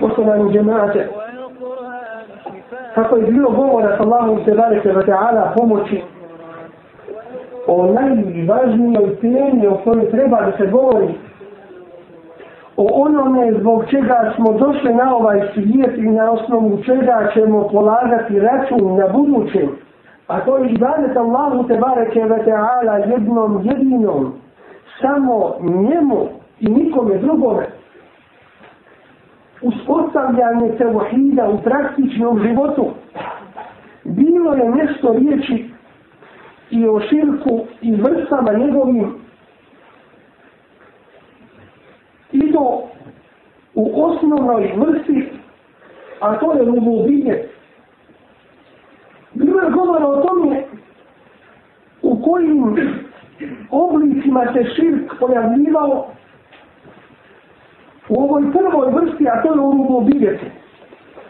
poslovanju džemate. Kako je bilo govora sa Allahom se barete wa ta'ala pomoći o najvažnijoj temi o kojoj treba da se govori o onome zbog čega smo došli na ovaj svijet i na osnovu čega ćemo polagati račun na budućem. A to je ibadet Allahu te bareke ve ta'ala jednom jedinom, samo njemu i nikome drugome uspostavljanje tevohida u praktičnom životu, bilo je nešto riječi i o širku i vrstama njegovim i to u osnovnoj vrsti, a to je ljubovinje. Bilo je govora o tome u kojim oblicima se širk pojavljivao u ovoj prvoj vrsti, a to je ono u rubu bijete.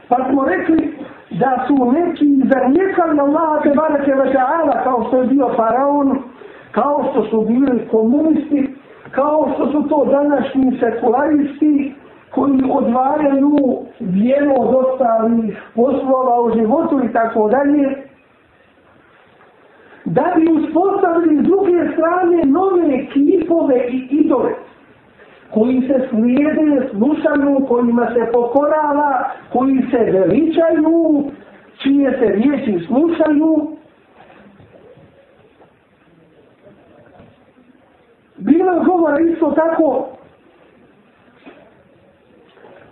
Pa smo rekli da su neki zanjekali na Allaha te barake vata'ala kao što je bio faraon, kao što su bili komunisti, kao što su to današnji sekularisti koji odvaraju vjeru od ostalih poslova u životu i tako dalje, da bi uspostavili s druge strane nove kipove i idole koji se slijede slušanju, kojima se pokorava, koji se veličaju, čije se riječi slušaju, Bilo govora isto tako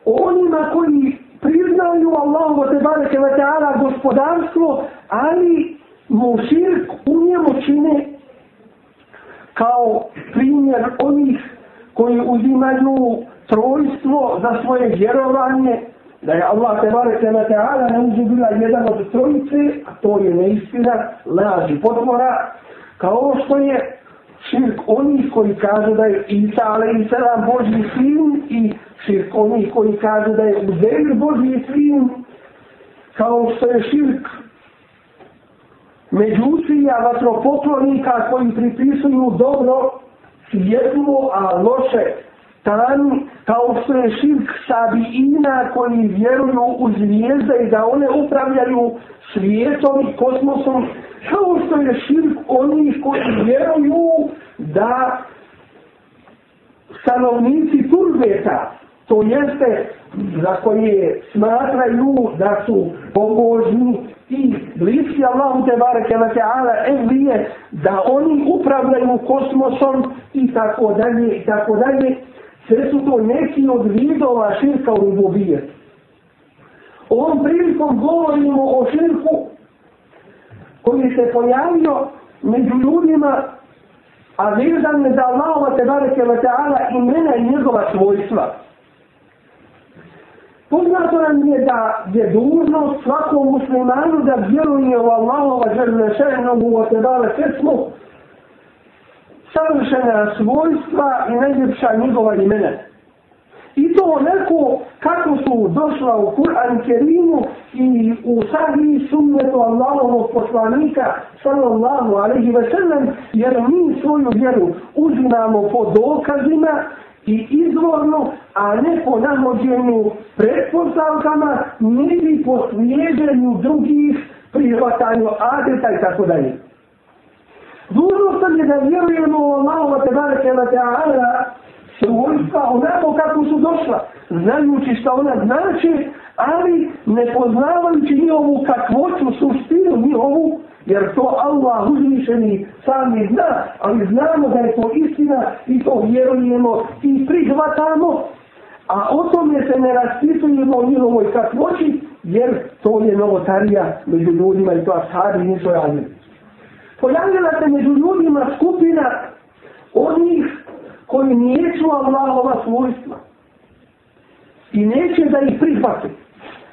o onima koji priznaju Allahu wa tebareke wa ta'ala gospodarstvo, ali mu širk u njemu čine kao primjer onih koji uzimaju trojstvo za svoje vjerovanje, da je Allah te bareke na teala ne uzu bila jedan od trojice, a to je neistina, laži potvora, kao što je širk onih koji kažu da je Isa, ale i selam Božji sin, i širk onih koji kažu da je Uzeir Božji sin, kao što je širk međusija vatropotvornika koji pripisuju dobro svjetlo, a loše stanu kao što je širk sabijina koji vjeruju u zvijezde i da one upravljaju svijetom i kosmosom kao što je širk onih koji vjeruju da stanovnici turbeta to jeste za koje smatraju da su pobožni ti bliski Allahu te bareke ve taala evlije da oni upravljaju kosmosom i tako dalje i tako dalje sve su to neki od vidova širka u ljubovije ovom prilikom govorimo o širku koji se pojavio među ljudima a vezan je za Allahu te bareke ve taala imena i njegova svojstva Poznato nam je da je dužno svakom muslimanu da vjeruje u Allahova žele šehnogu o tebale srcmu savršena svojstva i najljepša njegova imena. I to neko kako su došla u Kur'an Kerimu i u sahiji sunnetu Allahovog poslanika sallallahu alaihi wa sallam jer mi svoju vjeru uzimamo po dokazima i izvorno, a ne po nahođenju pretpostavkama, niti po slijeđenju drugih prihvatanju adeta i tako dalje. Dužno sam je da vjerujemo u Allahova tebara kema ta'ala svojstva onako kako su došla, znajući šta ona znači, ali ne poznavajući ni ovu kakvoću, suštinu, ni ovu jer to Allah uzvišeni sami zna, ali znamo da je to istina i to vjerujemo i prihvatamo, a o tome se ne raspisujemo u njihovoj kakvoći, jer to je novotarija među ljudima i to ashabi nisu radili. Pojavila se među ljudima skupina onih koji nijeću Allahova svojstva i neće da ih prihvati.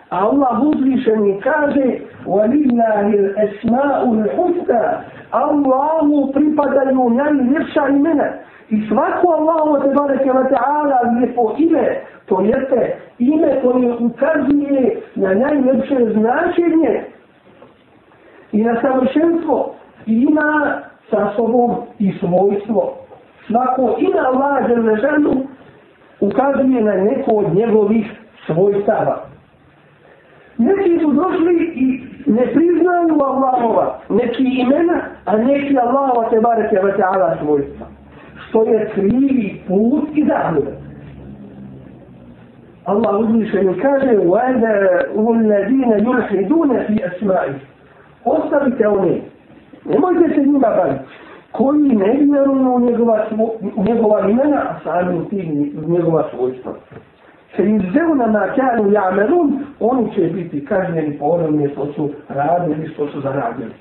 A Allah uzvišeni kaže, ولله الأسماء الحسنى الله بريبدا يونان نفسه منه إسواك الله تبارك وتعالى لفو إمه تو يسته إمه تو يتكذيه نانان نفسه زناشنه إنا سمشنسو إما sasobom i svojstvo. Svako ima Allah Đelešanu ukazuje na neko od njegovih svojstava. Neki su došli i ne priznaju Allahova neki imena, a neki Allahova te bareke vete ala svojstva. Što je krivi put i zahmur. Allah uzviše mi kaže وَاَنَا الَّذِينَ يُرْحِدُونَ فِي أَسْمَائِ Ostavite one, nemojte se njima baviti, koji ne vjeruju u njegova, njegova imena, a sami u tim njegova svojstva sejizdevna na kjanu jamerun, oni će biti kažnjeni po onome što su radili, što su zaradili.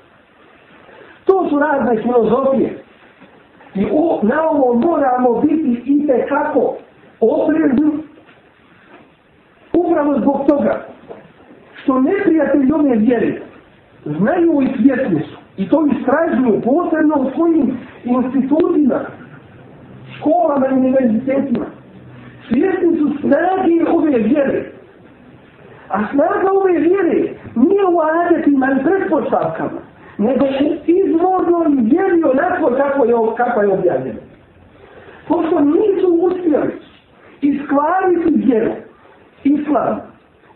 To su razne filozofije. I o, na ovo moramo biti i tekako oprezni upravo zbog toga što neprijatelji ove vjere znaju i svjesni su i to istražuju posebno u svojim institutima, školama i univerzitetima svjesni su snage ove vjere. A snaga ove vjere nije u adetima i pretpostavkama, nego u izvornom vjeri onako kako je, kako je objavljeno. Pošto nisu uspjeli iskvariti vjeru, islam,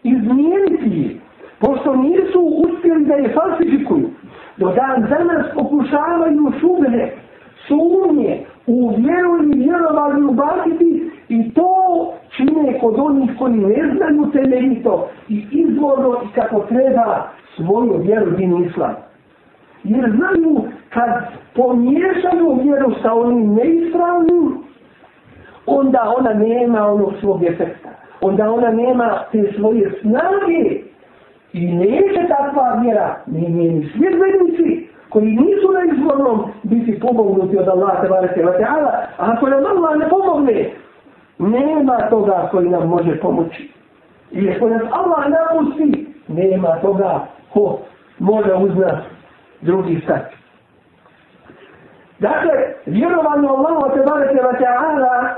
izmijeniti je, pošto nisu uspjeli da je falsifikuju, do dan danas pokušavaju šubne, sumnje, u vjeru i vjerovali ubaciti I to čine kod onih koji ne znaju temelito i izvorno i kako treba svoju vjeru din islam. Jer znaju kad pomiješaju vjeru sa onim neispravnim, onda ona nema onog svog efekta. Onda ona nema te svoje snage i neće takva vjera ni njeni sljedbenici koji nisu na izvornom biti pomognuti od Allaha tebara tebara tebara ako nam Allah ne pomogne nema toga koji nam može pomoći. I ako nas Allah napusti, nema toga ko može uz nas drugi stat. Dakle, vjerovanje Allaho te barete va ta'ala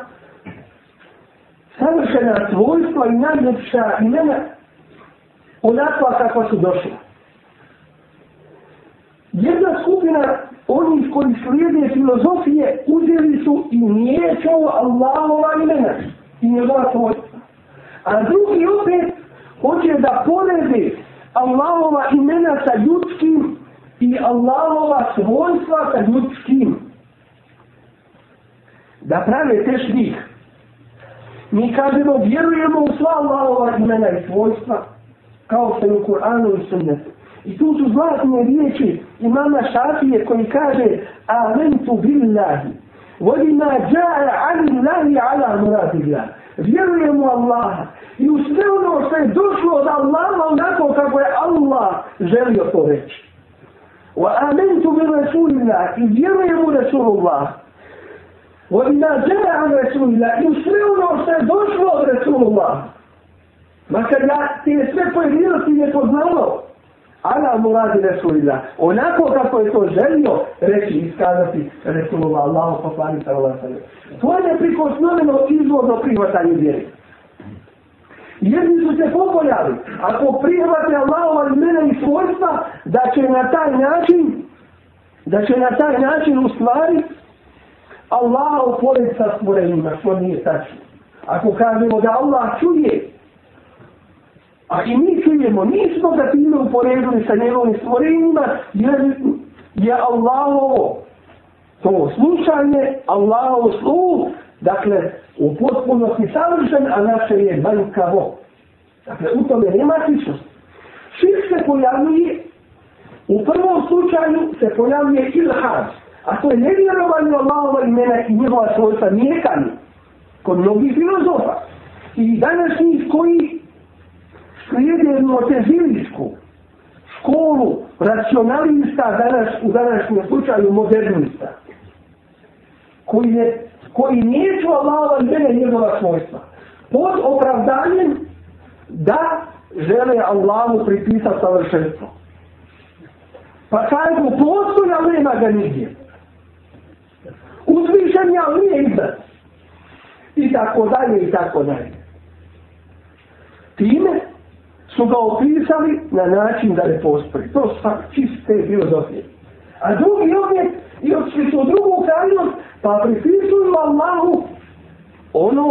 savršena svojstva i najljepša imena onakva kako su došla. Jedna skupina oni koji slijede filozofije uzeli su i miješao Allahova imena i njegova svojstva. A drugi opet hoće da poredi Allahova imena sa ljudskim i Allahova svojstva sa ljudskim. Da prave tešnik. Mi kažemo, vjerujemo u sva Allahova imena i svojstva, kao se u Kur'anu i sunnetu. I tu su zlatne riječi imama Šafije koji kaže Amentu billahi Vodima džaja ali lahi ala murati billah Vjerujem u Allaha I u sve ono što je došlo od Allaha onako kako je Allah želio to reći Wa amentu bi Rasulillah I vjerujem u Rasulullah Vodima džaja ali Rasulillah I u sve ono što je došlo od Rasulullah Makar ja te sve pojedinosti ne poznalo Vodima Allah mu radi Resulina. Onako kako je to želio reći i iskazati Resulova Allahu pa pani sallallahu To je neprikosnoveno izvodno prihvatanje vjeri. Jedni su se pokojali, ako prihvate Allahova imena i svojstva, da će na taj način, da će na taj način u stvari Allah uporiti sa stvorenima, što nije tačno. Ako kažemo da Allah čuje, A i mi čujemo, nismo ga time uporedili sa njegovim stvorenjima, jer je Allahovo to slučanje, Allahovo sluh, dakle, u potpunosti savršen, a naše je manjkavo. Dakle, u tome nema sličnost. Širk se pojavljuje, u prvom slučaju se pojavljuje ilhad, a to je nevjerovanje Allahova imena i njegova svojstva nijekani, kod mnogih filozofa. I današnjih koji slijede motehilijsku školu racionalista danas, u današnjem slučaju modernista, koji, je, koji neću Allaha i mene njegova svojstva, pod opravdanjem da žele Allahu pripisati savršenstvo. Pa kažu, postoja nema ga nigdje. Uzvišen je, ali nije izbrat. I tako dalje, i tako dalje. Time, su ga opisali na način da ne postoji. To su čiste filozofije. A drugi objekt i odšli su drugu krajnost, pa pripisuju Allahu ono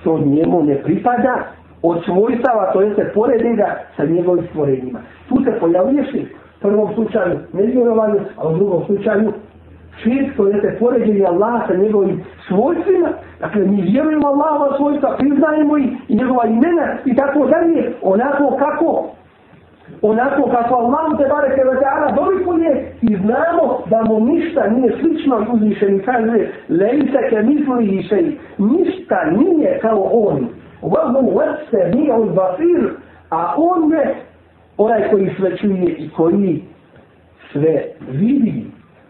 što njemu ne pripada od svojstava, to jeste poredi ga sa njegovim stvorenjima. Tu se pojavljuješ u prvom slučaju nevjerovanju, a u drugom slučaju čist, to jeste poredi Allah sa njegovim svojstvima, dakle mi vjerujemo Allahova svojstva, priznajemo i njegova imena i tako dalje, onako kako onako kako Allah te bare kada te Allah dobi po nje i znamo da mu ništa nije slično uzvišen i kaže lejte ke misli i šeji ništa nije kao on vahu vrste nije on basir a on je onaj koji sve čuje i koji sve vidi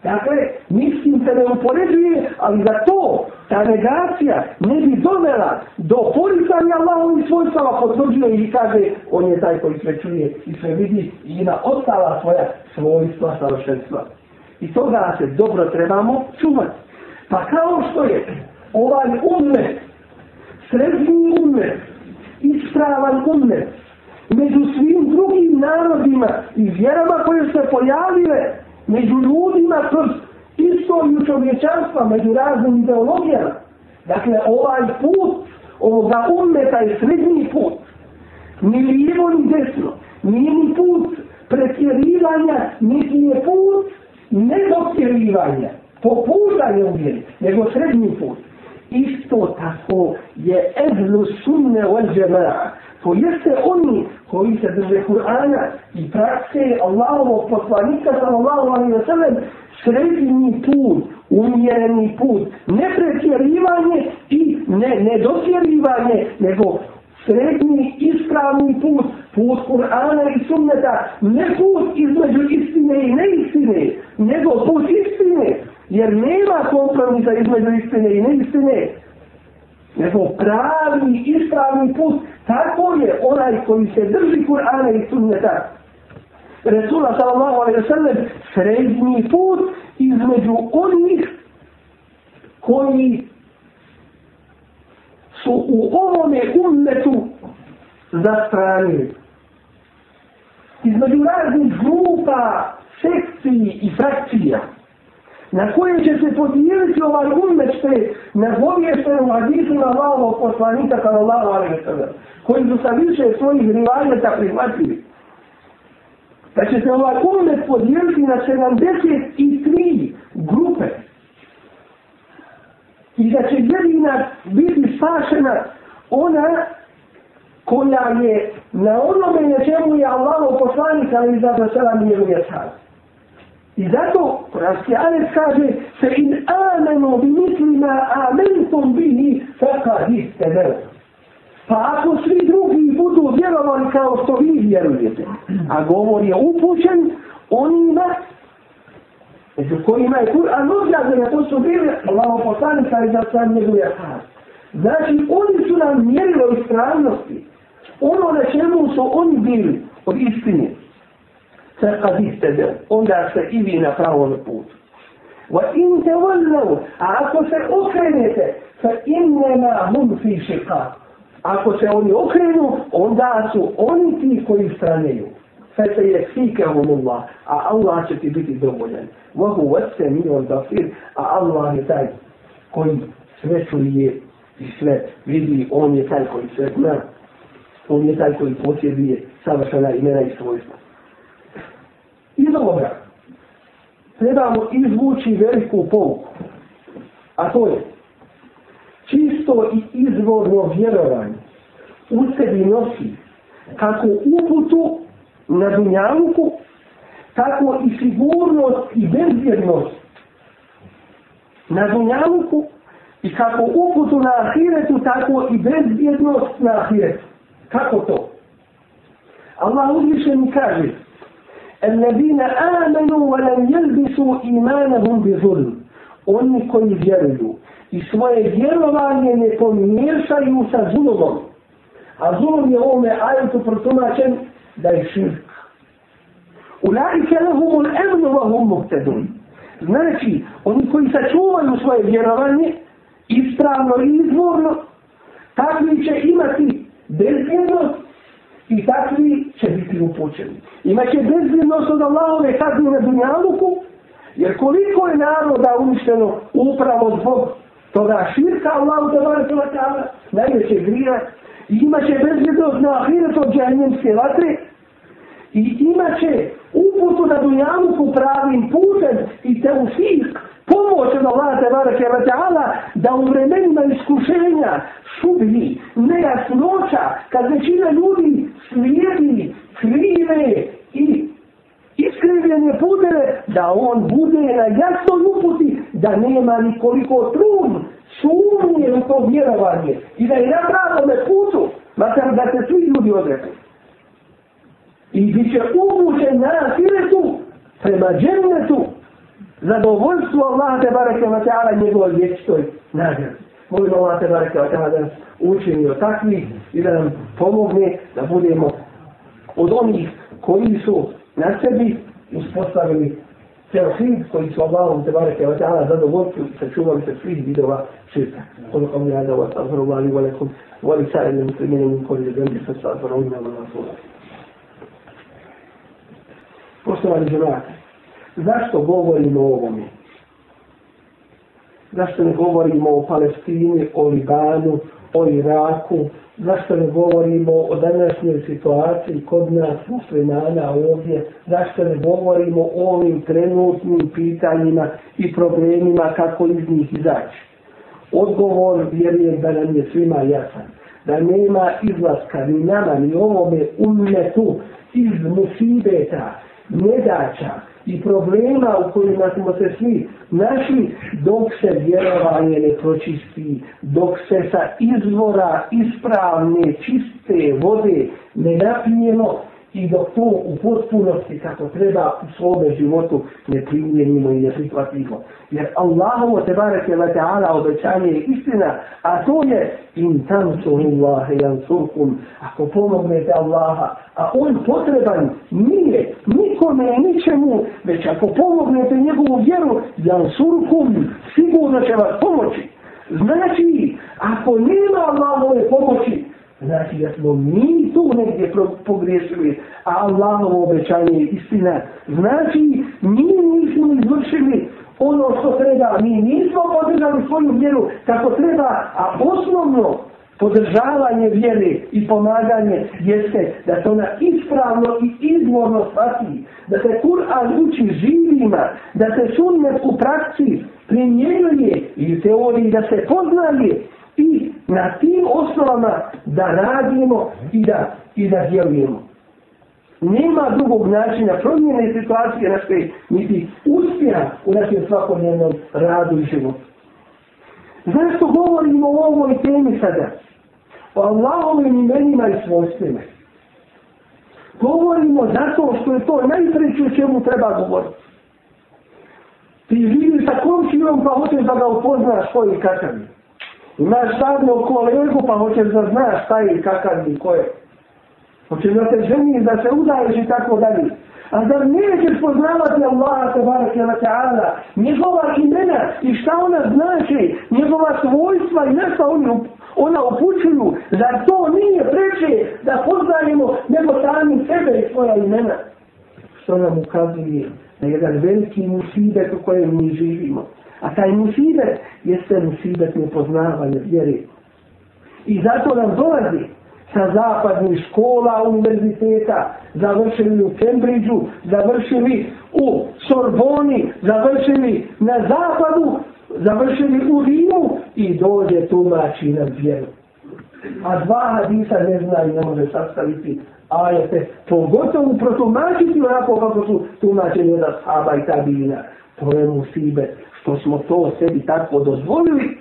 Dakle, mislim se ne upoređuje, ali da to, ta negacija, ne bi dovela do porisanja Allahom i svojstava potvrđuje i kaže, on je taj koji sve čuje i sve vidi i ima ostala svoja svojstva, savršenstva. I toga se dobro trebamo čuvati. Pa kao što je ovaj umne, srednji umne, ispravan umne, među svim drugim narodima i vjerama koje su se pojavile, među ljudima kroz istoriju čovječanstva, među raznim ideologijama. Dakle, ovaj put, ovoga umeta je srednji put. Ni lijevo, ni desno. Nije ni put pretjerivanja, niti je put nedotjerivanja. Popuda je uvijek, nego srednji put. Isto tako je ehlu sunne ol džemaa to jeste oni koji se drže Kur'ana i prakse Allahovog poslanika sallallahu alaihi wa sallam sredini put, umjereni put, ne pretjerivanje i ne nedosjerivanje, nego srednji ispravni put, put Kur'ana i sunneta, ne put između istine i neistine, nego put istine, jer nema kompromisa između istine i neistine. istine nego pravi, ispravni put. Tako je onaj koji se drži Kur'ana i sunneta. Resula sallallahu alaihi sallam, srednji put između onih koji su u ovome umetu zastranili. Između raznih grupa, sekcija i frakcija na kojoj će se podijeliti ovaj umet što je nagovješteno u hadisu na Allahovog poslanika kao Allahu alaihi wa sallam, koji su sa više svojih rivajeta prihvatili. Da će se ovaj umet podijeliti na 73 grupe. I da će jedina biti spašena ona koja je na onome na čemu je Allahov poslanik, ali i zato sada nije uvijek sada. I zato kuranski ajet kaže se in amenu bi mislima amentum bini faka istedel. Pa ako svi drugi budu vjerovali kao što vi vjerujete, a govor je upućen onima među kojima je Kur'an objavljen, a to su bili Allaho poslani kari za sam njegove ahad. Znači, oni su nam mjerili ispravnosti, ono na čemu su oni bili od istine. فقد اهتدوا عند سئلنا فهو نبوت وإن تولوا عفو سأكرنت فإنما هم في شقاء Ako se oni okrenu, onda su oni ti koji straneju. Fete je fike Allah, a Allah će ti biti dovoljen. Vahu vatse mi on dafir, a Allah je taj koji sve čuje i sve vidi, on je taj koji sve zna. On je taj koji posjeduje savršena imena i svojstva iz ovoga trebamo izvući veliku pouku. A to je čisto i izvodno vjerovanje u sebi nosi kako uputu na dunjavuku, tako i sigurnost i bezvjernost na dunjavuku i kako uputu na ahiretu, tako i bezvjernost na ahiretu. Kako to? Allah uzviše mi kaže, الذين آمنوا ولم يلبسوا إيمانهم بظلم oni koji vjeruju i svoje vjerovanje ne pomiješaju sa zulomom. A zulom je ovome ajetu protumačen da je širk. U lajke lehum un emnu vahum muhtedun. Znači, oni koji sačuvaju svoje vjerovanje, ispravno i izvorno, takvi će imati bezbjednost i takvi će biti upućeni. Imaće bezbrednost od Allahove kaznu na Dunjaluku, jer koliko je naroda uništeno upravo zbog toga širka Allahu da bar tova tava, najveće grija, i imaće bezbrednost na ahiretu od džajnjemske vatre, i imaće uputu na Dunjaluku pravim putem i te u fisk pomoć od Allah te barake wa ta'ala da u vremenima iskušenja šubni, nejasnoća kad većina ljudi slijedi, krive i iskrivljene pudele da on bude na jasnoj uputi da nema nikoliko trun sumnije u to vjerovanje i da je na pravome putu makar da se svi ljudi odrekli i bit će upućen na siretu prema džernetu zadovoljstvo Allaha te bareke ve taala njegovoj vječitoj nagradi. Molim Allaha te bareke ve taala da nas učini od takvih i da nam pomogne da budemo od onih koji su na sebi uspostavili celhid koji su Allahom te bareke ve taala zadovoljstvo sačuvali se svih vidova širka. Kolo kom ja da vas azhoru vali valekom vali sa'il na muslimine min koli zemlji sa sa'zorom ima vrlo Poštovani žemate, Zašto govorimo o ovome? Zašto ne govorimo o Palestini, o Libanu, o Iraku? Zašto ne govorimo o današnjoj situaciji kod nas, muslimana ovdje? Zašto ne govorimo o ovim trenutnim pitanjima i problemima kako iz njih izaći? Odgovor vjerujem da nam je svima jasan. Da nema izlaska ni nama, ni ovome umjetu iz musibeta, nedaća, i problema u kojima smo se svi našli dok se vjerovanje ne pročisti, dok se sa izvora ispravne čiste vode ne napinjemo i dok to u potpunosti kako treba u svome životu ne primjenimo i ne prihvatimo. Jer Allahovo te barake la ta'ala obećanje je istina, a to je in tam sunullahi jan surkum, ako pomognete Allaha, a on potreban nije nikome i ničemu, već ako pomognete njegovu vjeru, jan surkum, sigurno će vas pomoći. Znači, ako nema Allahove pomoći, Znači da smo mi tu negdje pogriješili, a Allahovo obećanje je istina. Znači mi nismo izvršili ono što treba, mi nismo podržali svoju vjeru kako treba, a osnovno podržavanje vjere i pomaganje jeste da se ona ispravno i izvorno shvati, da se Kur'an uči živima, da se sunnet u praksi primjenjuje i u teoriji da se poznaje ti, na tim osnovama da radimo i da, i da djelujemo. Nema drugog načina promjene situacije na koje niti uspjeha u našem svakodnevnom radu i životu. Zašto govorimo o ovoj temi sada? O Allahovim imenima i svojstvima. Govorimo zato što je to najpreće o čemu treba govoriti. Ti živiš sa komšijom pa hoćeš da ga upoznaš koji je kakav je. Imaš sadnu kolegu, pa hoćeš da znaš šta je i kakav je ko je. Hoćeš da se ženiš, da se udaješ i tako dalje. A zar nećeš poznavati Allaha tabarak i ta'ala, njegova imena i šta ona znači, njegova svojstva i nešto oni ona upućuju, zar to nije preče da poznajemo nego sami sebe i svoja imena. Što nam ukazuje na jedan veliki musibet u kojem mi živimo. A taj musibet jeste musibet upoznavanja vjere. I zato nam dolazi sa zapadnih škola, univerziteta, završili u Cambridgeu, završili u Sorboni, završili na zapadu, završili u Rimu i dođe tumači nam vjeru. A dva hadisa ne zna i ne može sastaviti ajete, pogotovo protumačiti onako kako su tumačeni od Ashaba i Tabina. To je musibet što smo to sebi tako dozvolili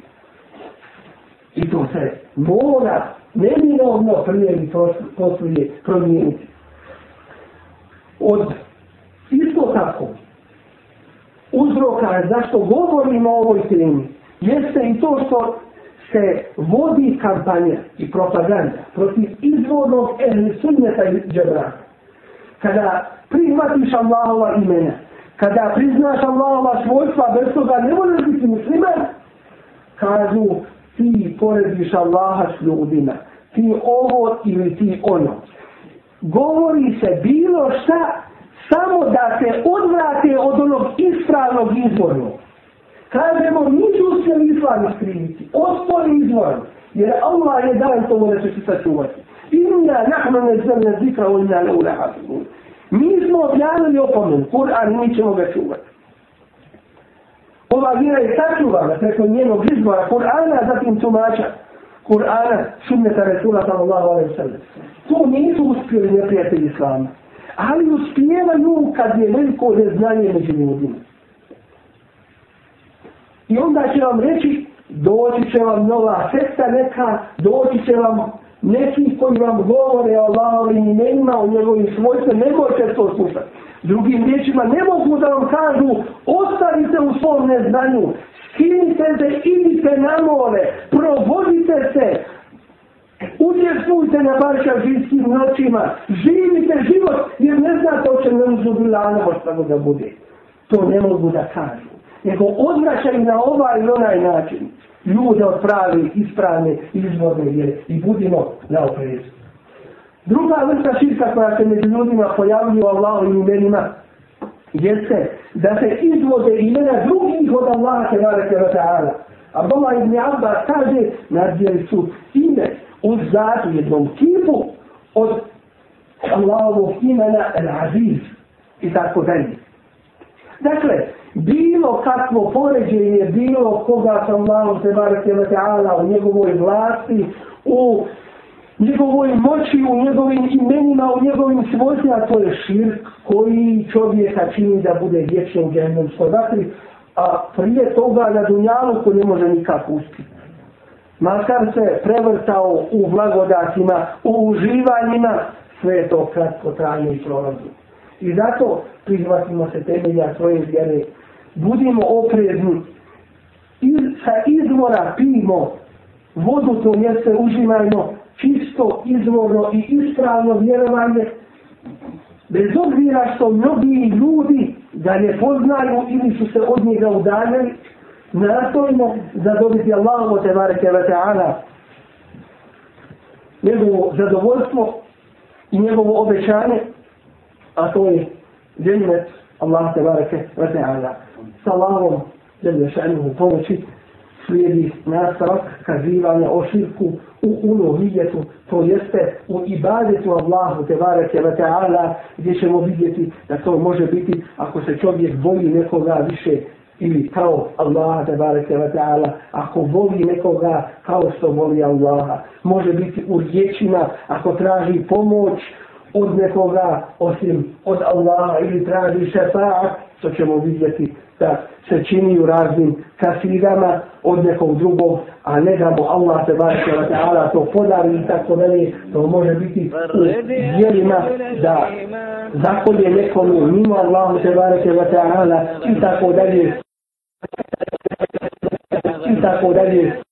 i to se mora neminovno prije i poslije promijeniti. Od isto tako uzroka zašto govorimo o ovoj temi jeste i to što se vodi kampanja i propaganda protiv izvodnog ehli sunneta i džabrata. Kada prihvatiš Allahova imena, kada priznaš Allahova svojstva bez toga ne možeš biti musliman, kažu ti porediš Allaha s ljudima, ti ovo ili ti ono. Govori se bilo šta samo da se odvrate od onog ispravnog izvornog. Kažemo, nisu se islam iskriviti, ospori izvor, jer Allah je dan tomu neće ono se sačuvati. Inna nahmane zemlje zikra, inna leura hafimu. Mi smo objavili opomen, Kur'an, mi ćemo ga čuvati. Ova vira je sačuvana preko njenog izbora Kur'ana, zatim tumača Kur'ana, sunneta Resula sallallahu alaihi sallam. To nisu uspjeli neprijatelji Islama. Ali uspijevaju kad je veliko neznanje među ljudima. I onda će vam reći, doći će vam nova sesta neka, doći će vam neki koji vam govore o Allahovim imenima, o njegovim svojstvima, ne možete to slušati. Drugim riječima, ne mogu da vam kažu, ostavite u svom neznanju, skinite se, idite na more, provodite se, Učestvujte na barša živskim noćima, živite život, jer ne znate o čem ne možu bila anamo što da bude. To ne mogu da kažu. Nego odvraćaju na ovaj i onaj način ljude od prave, ispravne, izvorne vjere i budimo na oprezu. Druga vrsta širka koja se među ljudima pojavlju u Allahu i imenima jeste da se izvode imena drugih od Allaha te varete wa ta'ala. Abdullah ibn Abbas kaže nadjeli su ime u zadu jednom kipu od Allahovog imena El Aziz i tako dalje. Dakle, bilo kakvo poređenje bilo koga sa Allahom se bar se vata'ala u njegovoj vlasti, u njegovoj moći, u njegovim imenima, u njegovim svojstvima, to je širk koji čovjeka čini da bude vječnom džemom skodatri, dakle, a prije toga na dunjalu ko ne može nikako uspiti. Makar se prevrtao u blagodatima, u uživanjima, sve je to kratko trajno i prolazno. I zato prihvatimo se temelja svoje vjere budimo oprezni i sa izvora pijmo vodu to nje se uživajmo čisto izvorno i ispravno vjerovanje bez obzira što mnogi ljudi da ne poznaju ili su se od njega udaljeni nastojimo da dobiti Allahu te bareke ve taala njegovo zadovoljstvo i njegovo obećanje a to je جنة الله تبارك وتعالى sa Allahom, jer je šanuhu pomoći, slijedi nastavak kazivanja o širku u unuhijetu, to jeste u ibadetu Allahu te barake wa ta'ala, gdje ćemo vidjeti da to može biti ako se čovjek boji nekoga više ili kao Allaha te barake wa ta'ala, ako voli nekoga kao što voli Allaha. Može biti u riječima ako traži pomoć od nekoga osim od Allaha ili traži šefa, to ćemo vidjeti da se čini u raznim kasirama od nekog drugog, a ne da mu Allah se baš ta'ala to podari i tako dalje, to može biti u dijelima da zakolje nekom mimo Allah se baš ta'ala i tako dalje. I tako dalje.